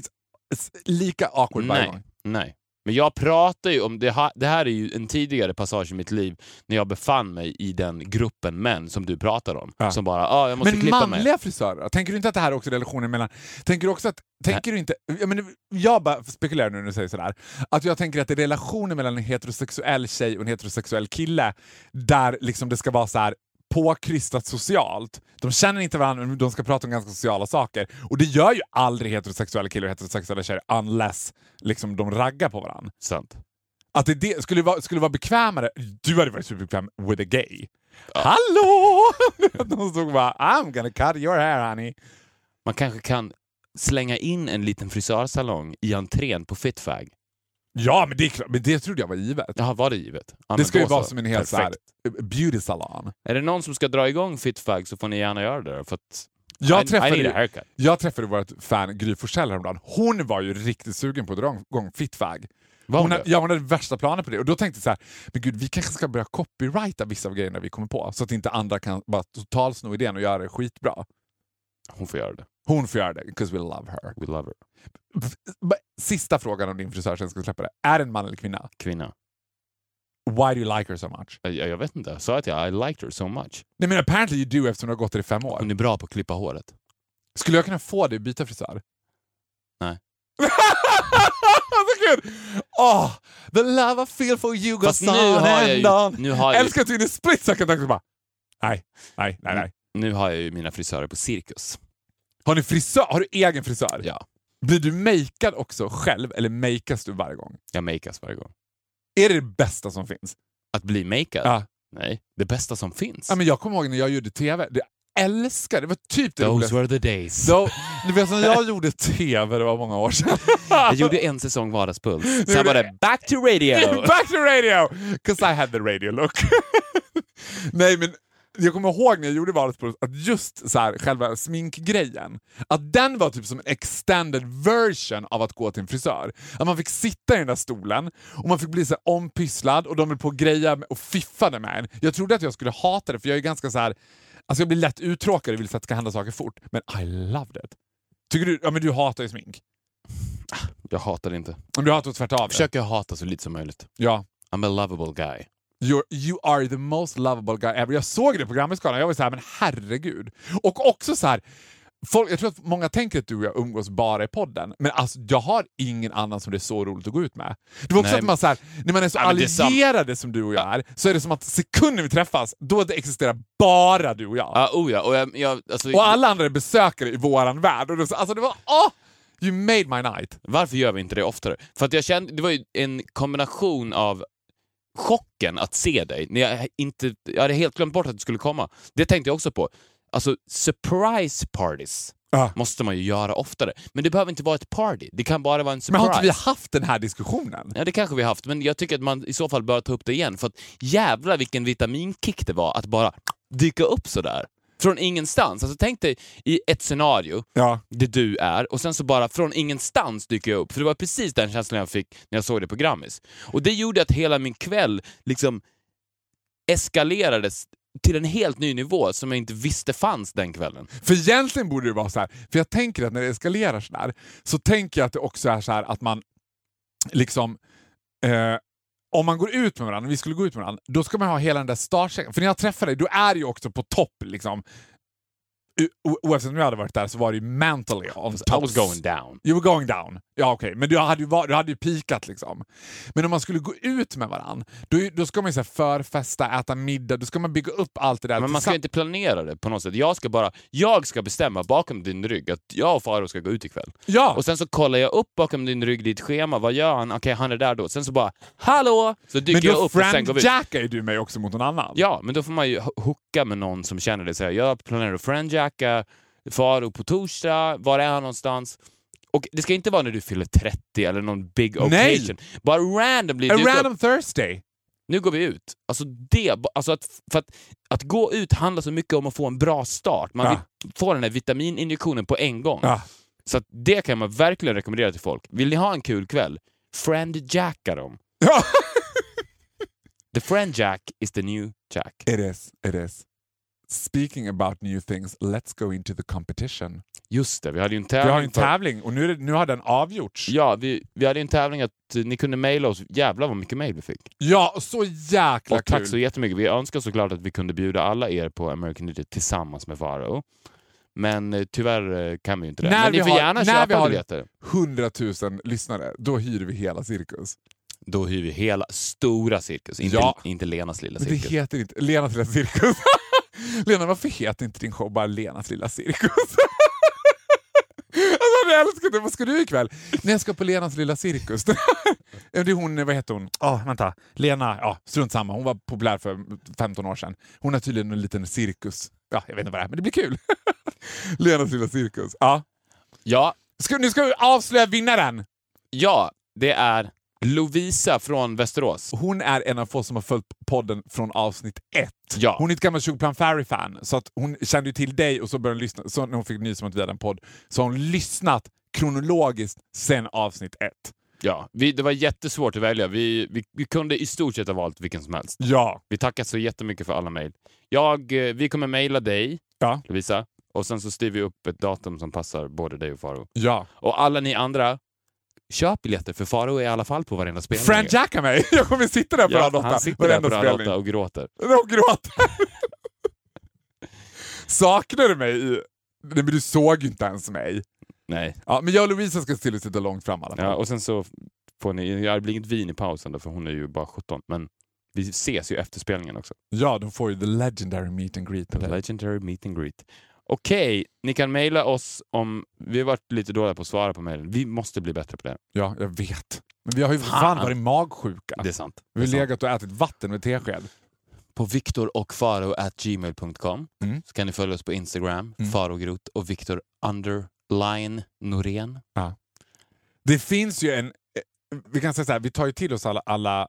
s- lika awkward varje gång? Nej. Men jag pratar ju om, det här, det här är ju en tidigare passage i mitt liv när jag befann mig i den gruppen män som du pratar om. Ja. Som bara, ah, jag måste Men klippa manliga mig. frisörer, tänker du inte att det här är också relationen mellan... Tänker du också att... Tänker du inte... Jag, menar, jag bara spekulerar nu när du säger sådär. Att jag tänker att det är relationen mellan en heterosexuell tjej och en heterosexuell kille där liksom det ska vara så här påkrystat socialt. De känner inte varandra, men de ska prata om ganska sociala saker. Och det gör ju aldrig heterosexuella killar och heterosexuella tjejer unless liksom, de raggar på varandra. Sant. Att det, det skulle, vara, skulle vara bekvämare... Du hade varit superbekväm with a gay. Hallå! De stod bara I'm gonna cut your hair honey. Man kanske kan slänga in en liten frisörsalong i entrén på Fitfag. Ja, men det, men det trodde jag var givet. Jaha, var det givet? Ja, det ska ju vara så. som en helt så här, Perfekt. beauty salon. Är det någon som ska dra igång Fitfag så får ni gärna göra det. För att Jag I, träffade, I jag träffade vårt fan Gry Forssell häromdagen. Hon var ju riktigt sugen på att dra igång Fitfag. Var Hon, hade- ja, hon hade värsta planer på det. Och då tänkte jag så här, men gud, vi kanske ska börja copyrighta vissa av grejerna vi kommer på. Så att inte andra kan bara totalsno idén och göra det skitbra. Hon får göra det. Hon får göra det, because we love her. We love her. Sista frågan om din frisör, sen ska släppa det. Är det en man eller kvinna? Kvinna. Why do you like her so much? Jag, jag vet inte. Jag sa att jag I liked her so much. Nej men apparently you do eftersom du har gått där i fem år. Hon är bra på att klippa håret. Skulle jag kunna få dig att byta frisör? Nej. så kul! Oh, the love I feel for you goes Fast nu on jag and on. ju... Nu har jag, ju- Älskar att du i split second tänkte bara nej, nej, nej, nej. Nu har jag ju mina frisörer på Cirkus. Har ni frisör? Har du egen frisör? Ja. Blir du makead också själv eller makeas du varje gång? Jag makeas varje gång. Är det det bästa som finns? Att bli makead? Ja. Nej, det bästa som finns. ja men jag kommer ihåg när jag gjorde TV. Det älskar det. var typ det Those roligaste. were the days. Då, du vet när jag gjorde TV, det var många år sedan. Jag gjorde en säsong Vardagspuls. Sen var det back to radio. Back to radio! Because I had the radio look. Nej men jag kommer ihåg när jag gjorde Vardagspuls att just så här, själva sminkgrejen, att den var typ som en extended version av att gå till en frisör. Att man fick sitta i den där stolen och man fick bli så här ompysslad och de höll på och greja och fiffade med en. Jag trodde att jag skulle hata det för jag är ganska så här. Alltså jag blir lätt uttråkad och vill att det ska hända saker fort. Men I loved it. Tycker du, ja men du hatar ju smink. Jag hatar det inte. Men du hatar att tvärta av Jag det. försöker hata så lite som möjligt. Ja. I'm a lovable guy. You're, you are the most lovable guy ever. Jag såg det programmet Skalan, jag var så här, men herregud. Och också så här, folk, jag tror att många tänker att du och jag umgås bara i podden, men alltså jag har ingen annan som det är så roligt att gå ut med. Det var också Nej, att man så här, när man är så det är allierade som du och jag är, så är det som att sekunden vi träffas, då det existerar bara du och jag. Ja, oh ja. Och jag, jag, alltså, Och alla andra är besökare i våran värld. Och det, alltså det var, åh! You made my night. Varför gör vi inte det oftare? För att jag kände, det var ju en kombination av chocken att se dig. När jag, inte, jag hade helt glömt bort att du skulle komma. Det tänkte jag också på. Alltså, surprise parties Ja. måste man ju göra oftare. Men det behöver inte vara ett party. Det kan bara vara en Men surprise. har inte vi haft den här diskussionen? Ja, det kanske vi har haft, men jag tycker att man i så fall bör ta upp det igen. För att jävlar vilken vitaminkick det var att bara dyka upp sådär. Från ingenstans. Alltså tänk dig i ett scenario Ja. det du är och sen så bara från ingenstans dyker jag upp. För det var precis den känslan jag fick när jag såg det på Grammis. Och det gjorde att hela min kväll liksom eskalerades till en helt ny nivå som jag inte visste fanns den kvällen. För egentligen borde det vara så här, för jag tänker att när det eskalerar så där, så tänker jag att det också är så här att man liksom eh, om man går ut med varandra, vi skulle gå ut med varandra, då ska man ha hela den där startsträckan. För när jag träffar dig, du är ju också på topp liksom. Oavsett om jag hade varit där så var det ju mentally I top. was going down. You were going down. Ja okej, men du hade ju var, du hade ju pikat liksom. Men om man skulle gå ut med varandra, då, då ska man ju så här förfesta, äta middag, då ska man bygga upp allt det där Men man ska inte planera det på något sätt. Jag ska bara, jag ska bestämma bakom din rygg att jag och Faro ska gå ut ikväll. Ja! Och sen så kollar jag upp bakom din rygg ditt schema, vad gör han? Okej, han är där då. Sen så bara, hallå! Så dyker men jag då upp och sen går vi ut. friendjackar ju du mig också mot någon annan. Ja, men då får man ju ho- hooka med någon som känner det. Så här, jag planerar att friendjacka Faro på torsdag, var är han någonstans? Och det ska inte vara när du fyller 30 eller någon big Nej. occasion. Bara randomly A upp. random Thursday. Nu går vi ut. Alltså det, alltså att, för att, att gå ut handlar så mycket om att få en bra start. Man Ja. vill få den här vitamininjektionen på en gång. Ja. Så det kan man verkligen rekommendera till folk. Vill ni ha en kul kväll? Friend Jacka dem. Ja. The Friend Jack is the new Jack. It is, it is. Speaking about new things, let's go into the competition. Just det, vi hade ju en Vi tävling. har ju en tävling och nu, nu har den avgjorts. Ja, vi, vi hade en tävling att eh, ni kunde mejla oss. Jävlar vad mycket mejl vi fick. Ja, så jäkla Och tack kul. så jättemycket. Vi önskar såklart att vi kunde bjuda alla er på American Idiot tillsammans med Faro. Men eh, tyvärr eh, kan vi ju inte det. När Men ni vi får har- gärna när vi köpa har- biljetter. 100 000 lyssnare, då hyr vi hela cirkus. Då hyr vi hela stora cirkus, inte, Ja. inte Lenas lilla Men det cirkus. heter inte Lenas lilla cirkus. Lena, varför heter inte din show bara Lenas lilla cirkus? alltså, jag älskar det. Vad ska du ikväll? Nej, jag ska på Lenas lilla cirkus. Ja, det är hon, vad heter hon? Oh, vänta. Lena, ja, strunt samma. Hon var populär för 15 år sedan. Hon har tydligen en liten cirkus. Ja, jag vet inte vad det är, men det blir kul. Lenas lilla cirkus. Ja. Ja, Ska, nu ska vi avslöja vinnaren. ja, det är Lovisa från Västerås. Hon är en av få som har följt podden från avsnitt ett. Ja. Hon är ett gammalt Sugarplan Fairy-fan, så att hon kände ju till dig och så började hon lyssna. Så när hon fick nys om att vi hade en podd så har hon lyssnat kronologiskt sen avsnitt ett. Ja, vi, det var jättesvårt att välja. Vi, vi, vi kunde i stort sett ha valt vilken som helst. Ja. Vi tackar så jättemycket för alla mejl. Jag, eh, vi kommer mejla dig, Ja. Lovisa, och sen så styr vi upp ett datum som passar både dig och Faro. Ja. Och alla ni andra, köp biljetter för Faro är i alla fall på varenda spelning. Frank Jacka mig! Jag kommer sitta där på ja, Rad 8 han sitter där på Rad spelning. 8 och gråter. Och gråter. Saknar du mig? Nej, men du såg ju inte ens mig. Nej. Ja, men jag och Lovisa ska se till att sitta långt fram i alla fall. Ja, och sen så får ni, det blir inget vin i pausen då, för hon är ju bara 17, men vi ses ju efter spelningen också. Ja, de får ju the legendary meet and greet. The legendary meet and greet. Okej, ni kan mejla oss om... Vi har varit lite dåliga på att svara på mejlen. Vi måste bli bättre på det. Ja, jag vet. Men vi har ju Fan. fan varit magsjuka. Det är sant. Vi har legat och ätit vatten med tesked. På viktorochfaro.gmail.com Mm. så kan ni följa oss på Instagram, Mm. farogrot och Viktor underline Norén. Det finns ju en... eh, Vi kan säga så här, vi tar ju till oss alla, alla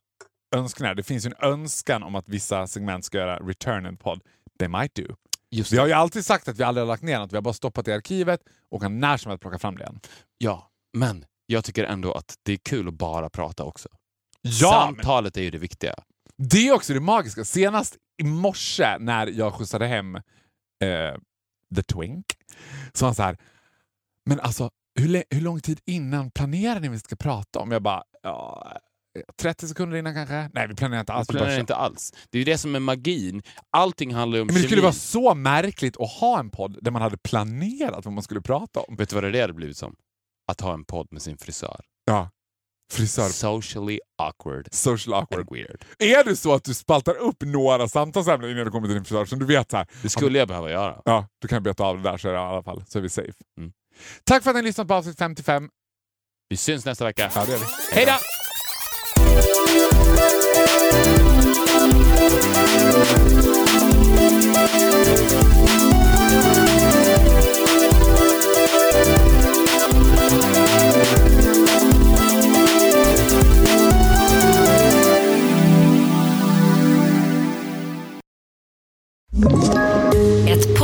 önskningar. Det finns ju en önskan om att vissa segment ska göra return and pod. They might do. Vi har ju alltid sagt att vi aldrig har lagt ner något. Vi har bara stoppat det i arkivet och kan när som helst plocka fram det igen. Ja, men jag tycker ändå att det är kul att bara prata också. Ja, men Samtalet är ju det viktiga. det är också det magiska. Senast i morse när jag skjutsade hem eh, The Twink så var han så här, men alltså hur, hur lång tid innan planerar ni vi ska prata om? Jag bara, ja, 30 sekunder innan kanske? Nej, vi planerar inte alls. Vi planerar inte alls. Det är ju det som är magin. Allting handlar ju om Men det skulle kemi. vara så märkligt att ha en podd där man hade planerat vad man skulle prata om. Vet du vad det hade blivit som? Att ha en podd med sin frisör. Ja. Frisör. Socially awkward Social awkward. weird. Är det så att du spaltar upp några samtalsämnen innan du kommer till din frisör som du vet så här, Det skulle jag behöva göra. ja, du kan beta av det där så är det i alla fall, så är vi safe. Mm. Tack för att ni lyssnat på avsnitt 55. Vi syns nästa vecka. Ja, det är vi. Hej då! Ett